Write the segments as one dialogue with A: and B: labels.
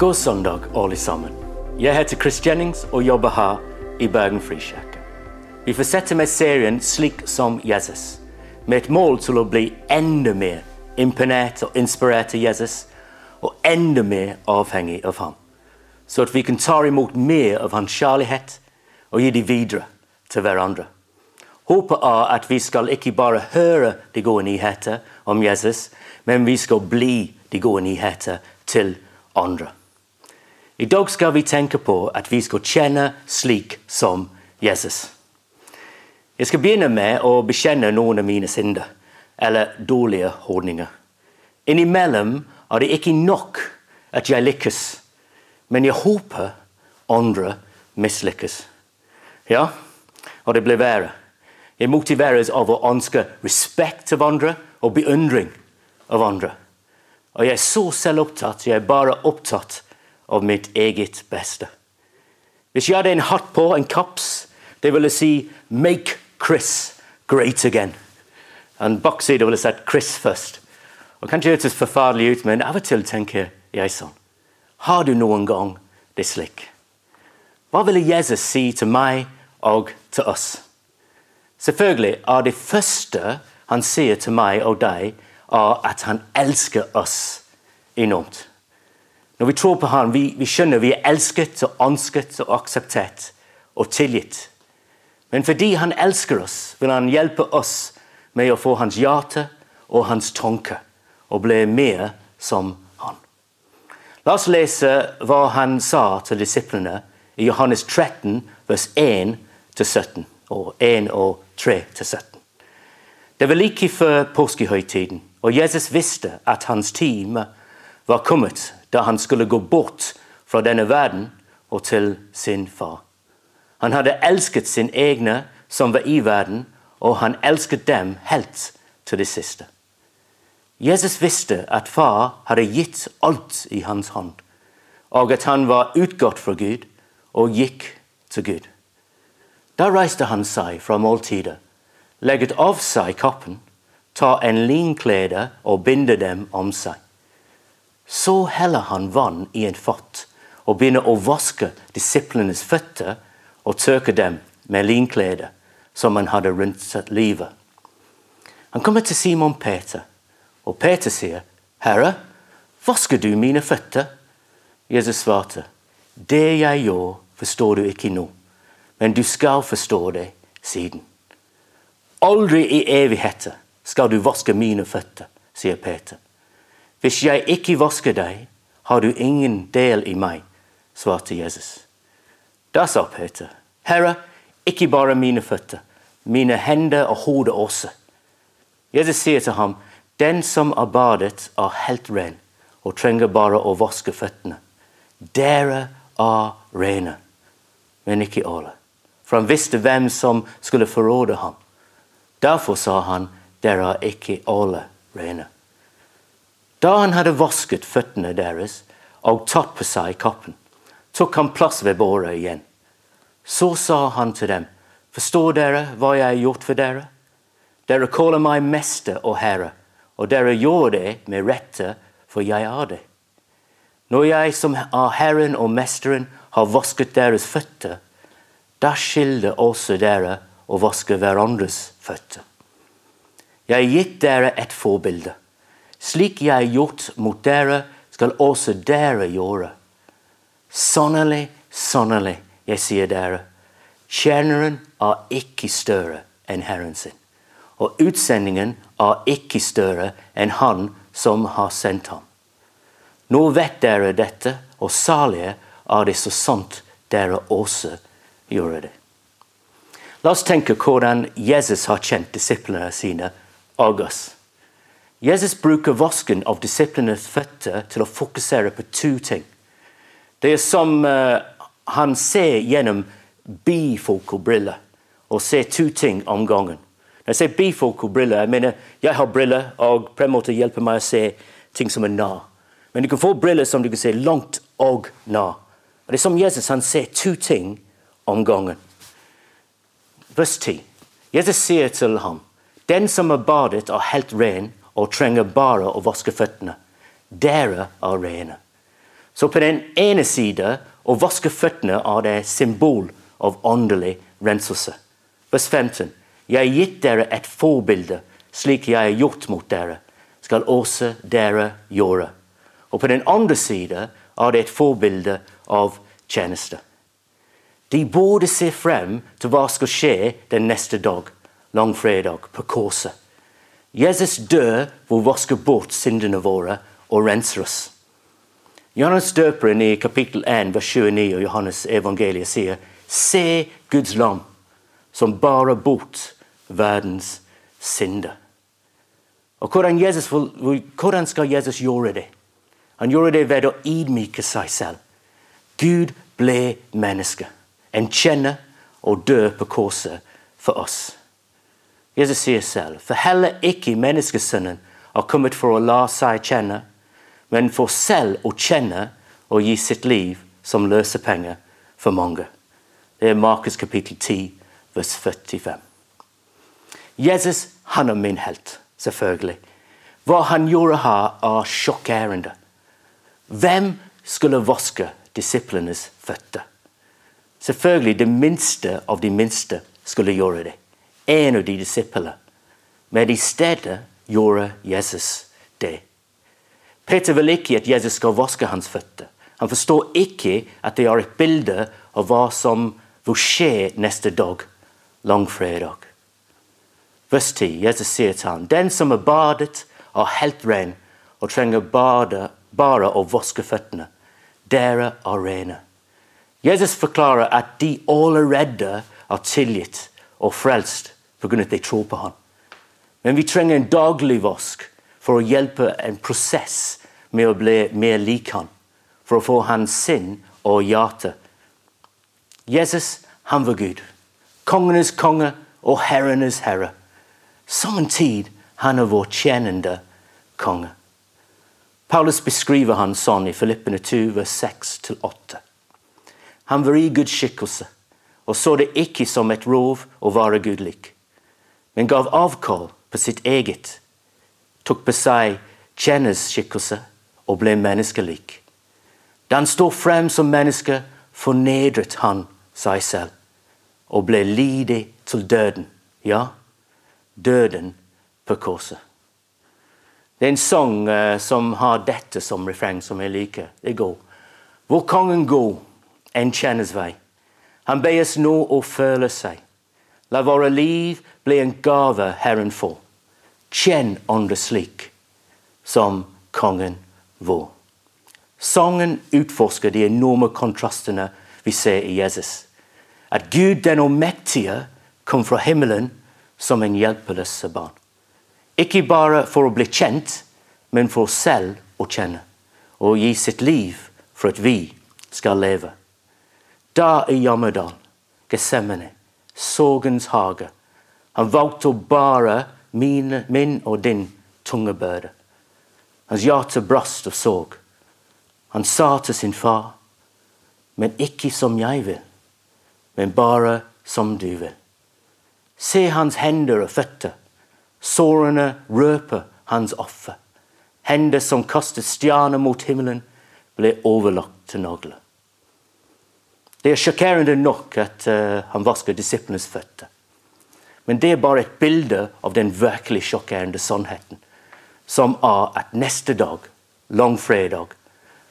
A: God søndag, alle sammen. Jeg heter Chris Jennings og jobber her i Bergen Frikirke. Vi fortsetter med serien 'Slik som Jesus', med et mål til å bli enda mer imponert og inspirert av Jesus, og enda mer avhengig av ham. Så at vi kan ta imot mer av hans kjærlighet og gi det videre til hverandre. Håpet er at vi skal ikke bare høre de gode nyheter om Jesus, men vi skal bli de gode nyheter til andre. I dag skal vi tenke på at vi skal kjenne slik som Jesus. Jeg skal begynne med å bekjenne noen av mine synder, eller dårlige holdninger. Innimellom er det ikke nok at jeg lykkes, men jeg håper andre mislykkes. Ja, og det blir verre. Jeg motiveres av å ønske respekt av andre og beundring av andre. Og jeg er så selvopptatt, jeg er bare opptatt av mitt eget beste. Hvis jeg hadde en hatt på, en kaps, det ville si 'make Chris great again'. En bakside ville sett Chris først. Og Kanskje det høres forferdelig ut, men av og til tenker jeg sånn. Har du noen gang det slik? Hva ville Jesus si til meg og til oss? Selvfølgelig er det første han sier til meg og deg, er at han elsker oss enormt. Når vi tror på ham, vi, vi skjønner vi er elsket og ønsket og akseptert og tilgitt. Men fordi han elsker oss, vil han hjelpe oss med å få hans hjerte og hans tanke, og bli mer som han. La oss lese hva han sa til disiplene i Johannes 13, vers 1-17, og 1 og 3-17. Det var like før påskehøytiden, og Jesus visste at hans time var kommet da han skulle gå bort fra denne verden og til sin far. Han hadde elsket sin egne som var i verden, og han elsket dem helt til det siste. Jesus visste at far hadde gitt alt i hans hånd, og at han var utgått fra Gud og gikk til Gud. Da reiste han seg fra måltidet, legget av seg kappen, ta en linklede og binde dem om seg. Så heller han vann i en fat og begynner å vaske disiplenes føtter og tørke dem med linklede som han hadde rundt livet. Han kommer til Simon Peter, og Peter sier, 'Herre, vasker du mine føtter?' Jesus svarte, 'Det jeg gjør, forstår du ikke nå, men du skal forstå det siden.' Aldri i evigheter skal du vaske mine føtter, sier Peter. Hvis jeg ikke vasker deg, har du ingen del i meg, svarte Jesus. Da sa Peter, Herre, ikke bare mine føtter, mine hender og hodet også. Jesus sier til ham, den som er badet, er helt ren og trenger bare å vaske føttene. Dere er rene, men ikke alle. For han visste hvem som skulle forråde ham. Derfor sa han, dere er ikke alle rene. Da han hadde vasket føttene deres og tatt på seg kappen, tok han plass ved båret igjen. Så sa han til dem, forstår dere hva jeg har gjort for dere? Dere kaller meg mester og herre, og dere gjør det med rette, for jeg er det. Når jeg som er Herren og Mesteren har vasket deres føtter, da skylder også dere å vaske hverandres føtter. Jeg gitt dere et forbilde. Slik jeg har gjort mot dere, skal også dere gjøre. Sannelig, sannelig, jeg sier dere, tjeneren er ikke større enn Herren sin. Og utsendingen er ikke større enn Han som har sendt ham. Nå vet dere dette, og salige er det så sant dere også gjør det. La oss tenke hvordan Jesus har kjent disiplene sine oss. Jesus bruker vasken av disiplenes føtter til å fokusere på to ting. Det er som uh, han ser gjennom bifolkobriller og ser to ting om gangen. Når jeg sier bifolkobriller, jeg mener jeg har briller og på en måte hjelper meg å se ting som er nær. Men du kan få briller som du kan se langt og nær. Det er som Jesus han ser to ting om gangen. Vers 10. Jesus sier til ham, den som er badet, og helt ren og trenger bare å vaske føttene. Dere er rene. Så på den ene side å vaske føttene er det symbol av åndelig renselse. Vers 15. Jeg har gitt dere et forbilde, slik jeg har gjort mot dere, skal også dere gjøre. Og på den andre side er det et forbilde av tjeneste. De både ser frem til hva skal skje den neste dag, langfredag, på korset. Jesus dør for å vaske bort syndene våre og renser oss. Johannes døperen i kapittel 1, vers 29 og Johannes evangeliet sier Se Guds lam som bærer bort verdens synder. Og hvordan, Jesus, hvordan skal Jesus gjøre det? Han gjorde det ved å ydmyke seg selv. Gud ble menneske. En kjenner og dør på korset for oss. Jesus sier selv, for heller ikke menneskesønnen har kommet for å la seg kjenne, men for selv å kjenne og gi sitt liv som løsepenger for mange. Det er Markus kapittel 10, vers 45. Jesus han er min helt, selvfølgelig. Hva han gjorde her, er sjokkerende. Hvem skulle vaske disiplenes føtter? Selvfølgelig det minste av de minste skulle gjøre det. En av de disiplene. Men i stedet gjorde Jesus det. Peter vil ikke at Jesus skal vaske hans føtter. Han forstår ikke at det er et bilde av hva som vil skje neste dag, langfredag. Vers 10. Jesus sier til ham, Den som er badet, er helt ren og trenger bade, bare å vaske føttene. Dere er rene. Jesus forklarer at de allerede er tilgitt og frelst pga. at de tror på han. Men vi trenger en daglig vask for å hjelpe en prosess med å bli mer lik han. For å få hans sinn og hjerte. Jesus, han var Gud. Kongenes konge og herrenes herre. Samtidig han er vår tjenende konge. Paulus beskriver han sånn i Filippene 2, vers 6-8. Han var i Guds skikkelse og så det ikke som et rov å være gudlik, men gav avkall på sitt eget, tok på seg tjeners skikkelse og ble menneskelik. Da han står frem som menneske, fornedret han seg selv og ble lidig til døden. Ja, døden på korset. Det er en sang uh, som har dette som refreng, som jeg liker. Det går. Hvor kongen går, en kjennes vei. Han bes nå å føle seg. La våre liv bli en gave Herren får. Kjenn ånde slik som kongen vår. Sangen utforsker de enorme kontrastene vi ser i Jesus. At Gud den allmektige kom fra himmelen som en hjelpeløs barn. Ikke bare for å bli kjent, men for selv å kjenne. Og gi sitt liv for at vi skal leve. Da i Jammerdal, Getsemane, sorgens hage, han valgte å bære mine, min og din tunge byrde. Hans hjerte brast av sorg. Han sa til sin far, men ikke som jeg vil, men bare som du vil. Se hans hender og føtter Sårene røper hans offer. Hender som kastet stjerner mot himmelen, ble overlagt til nagler. Det er sjokkerende nok at uh, han vasker disiplenes føtter. Men det er bare et bilde av den virkelig sjokkerende sannheten, som er at neste dag, langfredag,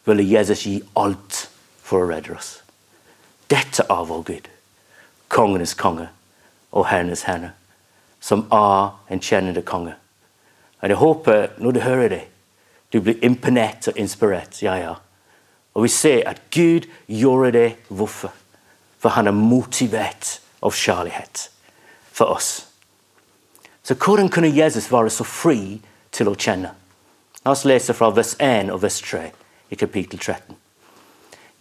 A: ville Jesus gi alt for å redde oss. Dette er vår Gud, kongenes konge og herrenes herre som er en kjennende konge. Og Jeg håper, når du hører det, du blir imponert og inspirert. Ja, ja. Og vi ser at Gud gjorde det. Hvorfor? For han er motivert av kjærlighet for oss. Så hvordan kunne Jesus være så fri til å kjenne? La oss lese fra vers 1 og vers 3 i kapittel 13.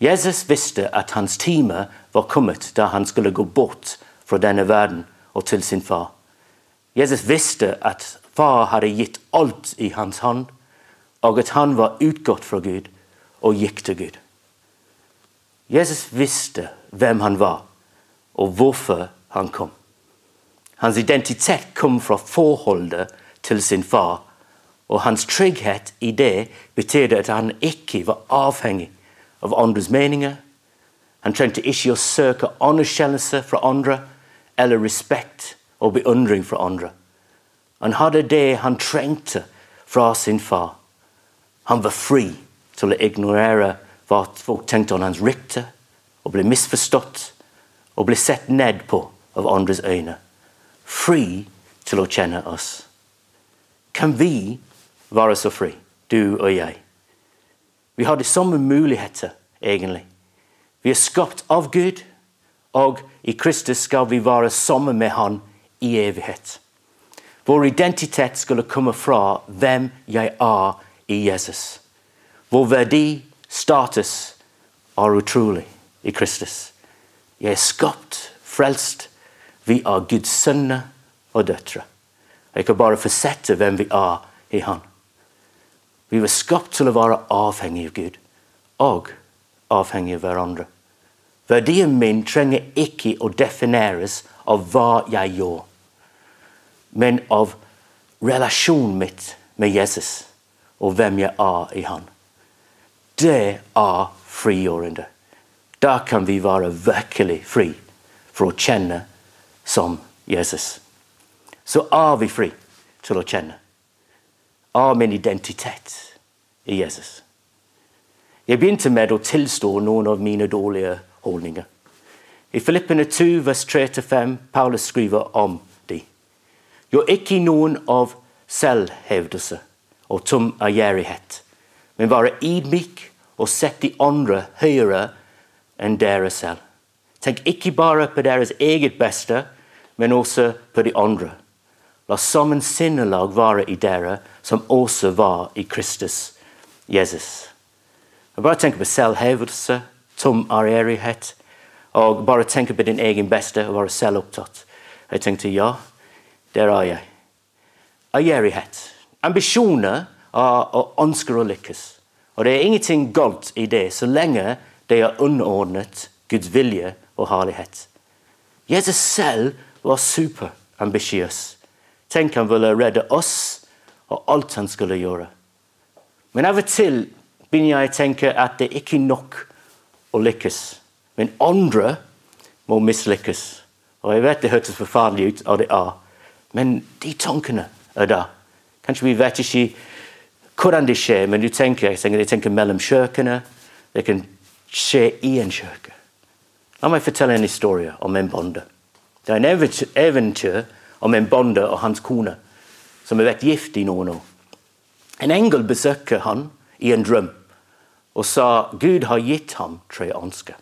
A: Jesus visste at hans time var kommet da han skulle gå bort fra denne verden og til sin far. Jesus visste at far hadde gitt alt i hans hånd, og at han var utgått fra Gud og gikk til Gud. Jesus visste hvem han var, og hvorfor han kom. Hans identitet kom fra forholdet til sin far, og hans trygghet i det betydde at han ikke var avhengig av andres meninger. Han trengte ikke å søke anerkjennelse fra andre eller respekt og beundring fra andre. Han hadde det han trengte fra sin far. Han var fri til å ignorere hva folk tenkte om hans rykte, og ble misforstått og ble sett ned på av andres øyne. Fri til å kjenne oss. Kan vi være så fri, du og jeg? Vi har de samme muligheter, egentlig. Vi er skapt av Gud, og i Kristus skal vi være sammen med Han i evighet. Vår identitet skulle komme fra hvem jeg er i Jesus. Vår verdi, status, er utrolig i Kristus. Jeg er skapt, frelst. Vi er Guds sønner og døtre. Jeg kan bare forsette hvem vi er i Han. Vi var skapt til å være avhengig av Gud og avhengig av hverandre. Verdien min trenger ikke å defineres av hva jeg gjør, men av relasjonen mitt med Jesus og hvem jeg er i Han. Det er frigjørende. Da kan vi være virkelig fri for å kjenne som Jesus. Så er vi fri til å kjenne. Av min identitet i Jesus. Jeg begynte med å tilstå noen av mine dårlige holdninger. I Filippene 2, vers 3-5, Paulus skriver om de. Gjør ikke noen av selvhevdelse og tom ærgjerrighet, men være ydmyk og sett de andre høyere enn dere selv. Tenk ikke bare på deres eget beste, men også på de andre. La sammen sinnelag være i dere, som også var i Kristus Jesus. Jeg bare tenk på selvhevelse, tom ærgjerrighet, og bare tenk på din egen beste og være selvopptatt. Jeg tenkte ja, der er jeg. Ærgjerrighet. Ambisjoner og ønsker å lykkes. Og det er ingenting galt i det, så lenge det er underordnet Guds vilje og herlighet. Jesus selv var superambisiøs. Tenk han ville redde oss og alt han skulle gjøre. Men av og til begynner jeg å tenke at det ikke er nok å lykkes. Men andre må mislykkes. Og jeg vet det hørtes forferdelig ut, og det er. Men de tankene er der. Kanskje vi vet ikke hvordan det skjer, men du tenker, jeg tenker, jeg tenker mellom kjøkkenet. Det kan skje i en kirke. La meg fortelle en historie om en bonde. Det er en eventyr om en bonde og hans kone som har vært gift i noen år. En engel besøker han i en drøm og sa Gud har gitt ham tre ønsker.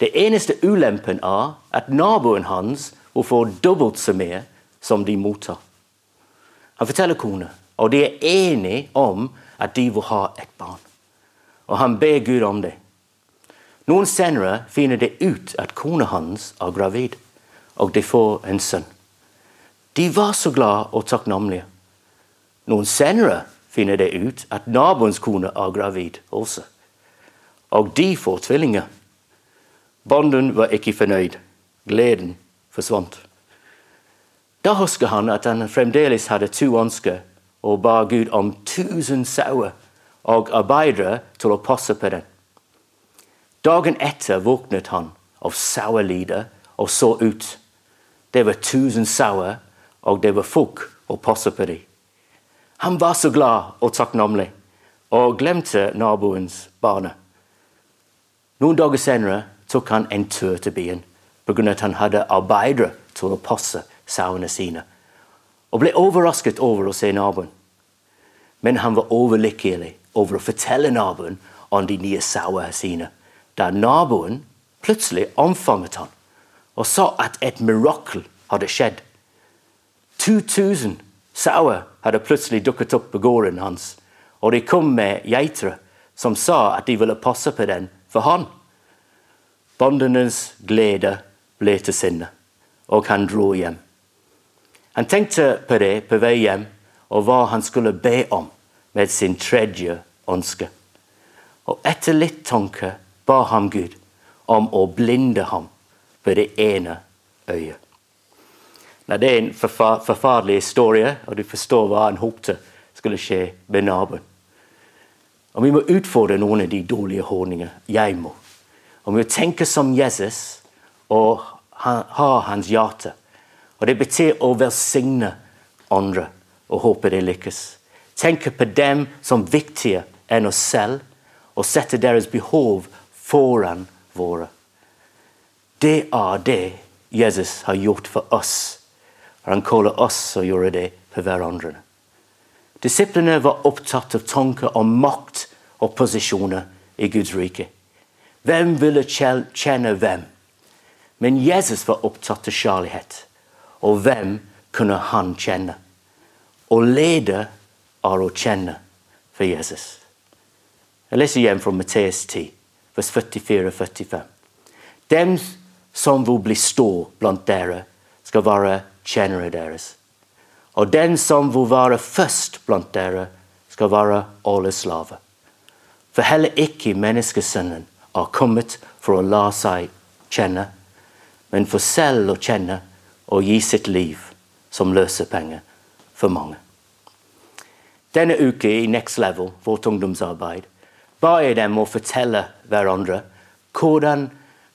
A: Det eneste ulempen er at naboen hans vil få dobbelt så mye som de mottar. Han forteller kona, og de er enige om at de vil ha et barn. Og han ber Gud om det. Noen senere finner det ut at kona hans er gravid, og de får en sønn. De var så glad og takknemlige. Noen senere finner det ut at naboens kone er gravid også, og de får tvillinger. Bonden var ikke fornøyd. Gleden forsvant. Da husker han at han fremdeles hadde to ønsker og ba Gud om tusen sauer og arbeidere til å passe på den. Dagen etter våknet han av sauelyder og så ut. Det var tusen sauer, og det var folk å passe på dem. Han var så glad og takknemlig, og glemte naboens barn. Noen dager senere tok han en tur til byen pga. at han hadde arbeidere til å passe sauene sine, og ble overrasket over å se naboen. Men han var overlykkelig over å fortelle naboen om de nye sauene sine da naboen plutselig omfavnet han og sa at et mirakel hadde skjedd. 2000 sauer hadde plutselig dukket opp på gården hans, og de kom med geitere som sa at de ville passe på den for han. Bondenes glede ble til sinne, og han dro hjem. Han tenkte på det på vei hjem, og hva han skulle be om med sin tredje ønske. Og etter litt tanke ba ham Gud om å blinde ham på det ene øyet. Nei, det er en forferdelig historie, og du forstår hva han håpte skulle skje med naboen. Og vi må utfordre noen av de dårlige holdningene. Jeg må. Og vi må tenke som Jesus og ha hans hjerte. Og det betyr å velsigne andre og håpe det lykkes. Tenke på dem som viktigere enn oss selv, og sette deres behov foran våre. Det er det Jesus har gjort for oss. Og han kaller oss å gjøre det for hverandre. Disiplene var opptatt av tanker om makt og posisjoner i Guds rike. Hvem ville kjenne hvem? Men Jesus var opptatt av kjærlighet. Og hvem kunne han kjenne? Å lede er å kjenne for Jesus. Jeg leser igjen fra Matteus 10, vers 44 og 45. Dem som vil bli stå blant dere, skal være tjenere deres. Og den som vil være først blant dere, skal være alle slaver. For heller ikke menneskesønnen er kommet for å la seg kjenne, men for selv å kjenne og gi sitt liv som løsepenger for mange. Denne uka i Next Level, vårt ungdomsarbeid, ba jeg dem å fortelle hverandre hvordan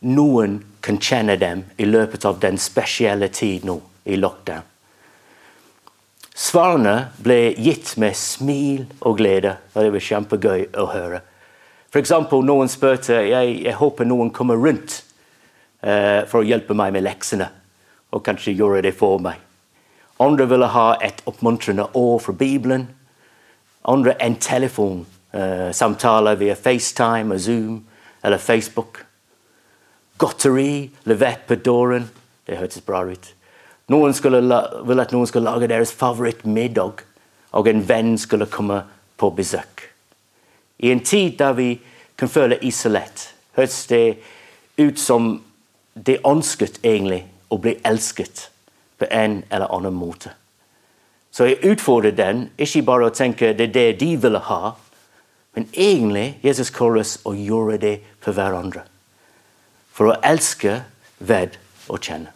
A: noen kan kjenne dem i løpet av den spesielle tid nå i lockdown. Svarene ble gitt med smil og glede, og det var kjempegøy å høre. F.eks. noen spurte jeg, jeg håper noen kommer rundt uh, for å hjelpe meg med leksene, og kanskje gjøre det for meg. Andre ville ha et oppmuntrende år fra Bibelen. Andre en telefonsamtale uh, via FaceTime og Zoom eller Facebook. Godteri levert på døren. Det hørtes bra ut. Noen ville at noen skulle lage deres favorittmiddag, og en venn skulle komme på besøk. I en tid der vi kan føle isolert, høres det ut som det ønsket egentlig å bli elsket på en eller annen måte. Så jeg utfordrer den, ikke bare å tenke det er det de ville ha, men egentlig Jesus kaller oss å gjøre det for hverandre. For å elske, ved å kjenne.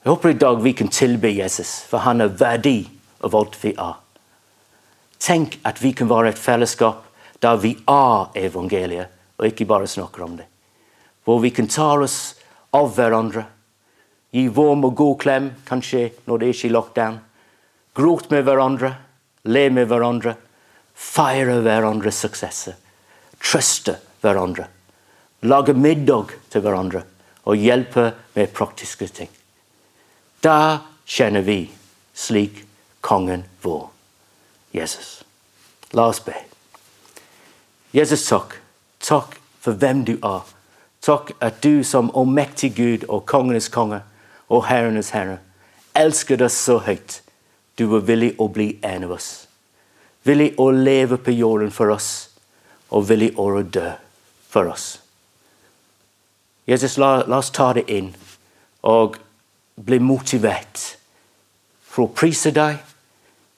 A: Jeg håper i dag vi kan tilbe Jesus, for han er verdi av alt vi er. Tenk at vi kan være et fellesskap der vi er evangeliet, og ikke bare snakker om det. Hvor vi kan ta oss av hverandre, gi varm og god klem, kanskje når det ikke er lockdown. Gråt med hverandre, le med hverandre, feire hverandres suksesser. Trøste hverandre. Lage middag til hverandre og hjelpe med praktiske ting. Da kjenner vi slik kongen vår, Jesus. La oss be. Jesus, takk. Takk for hvem du er. Takk at du som allmektig Gud og kongenes konge og herrenes herre elsket oss så høyt. Du var villig å bli en av oss. Villig å leve på jorden for oss, og villig å dø for oss. Jesus, la, la oss ta det inn og bli motivert for å prise deg,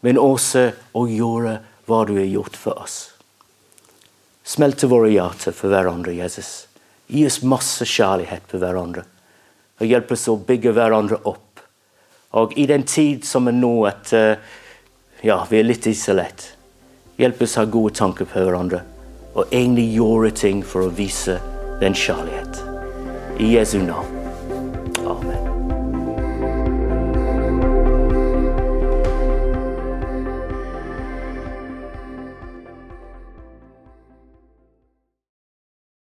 A: men også å gjøre hva du har gjort for oss. Smelte våre hjerter for hverandre, Jesus. Gi oss masse kjærlighet for hverandre. Og hjelp oss å bygge hverandre opp. Og i den tid som er nå, at uh, ja, vi er litt isolert, hjelp oss å ha gode tanker på hverandre. Og egentlig gjøre ting for å vise den kjærlighet. I Jesu navn.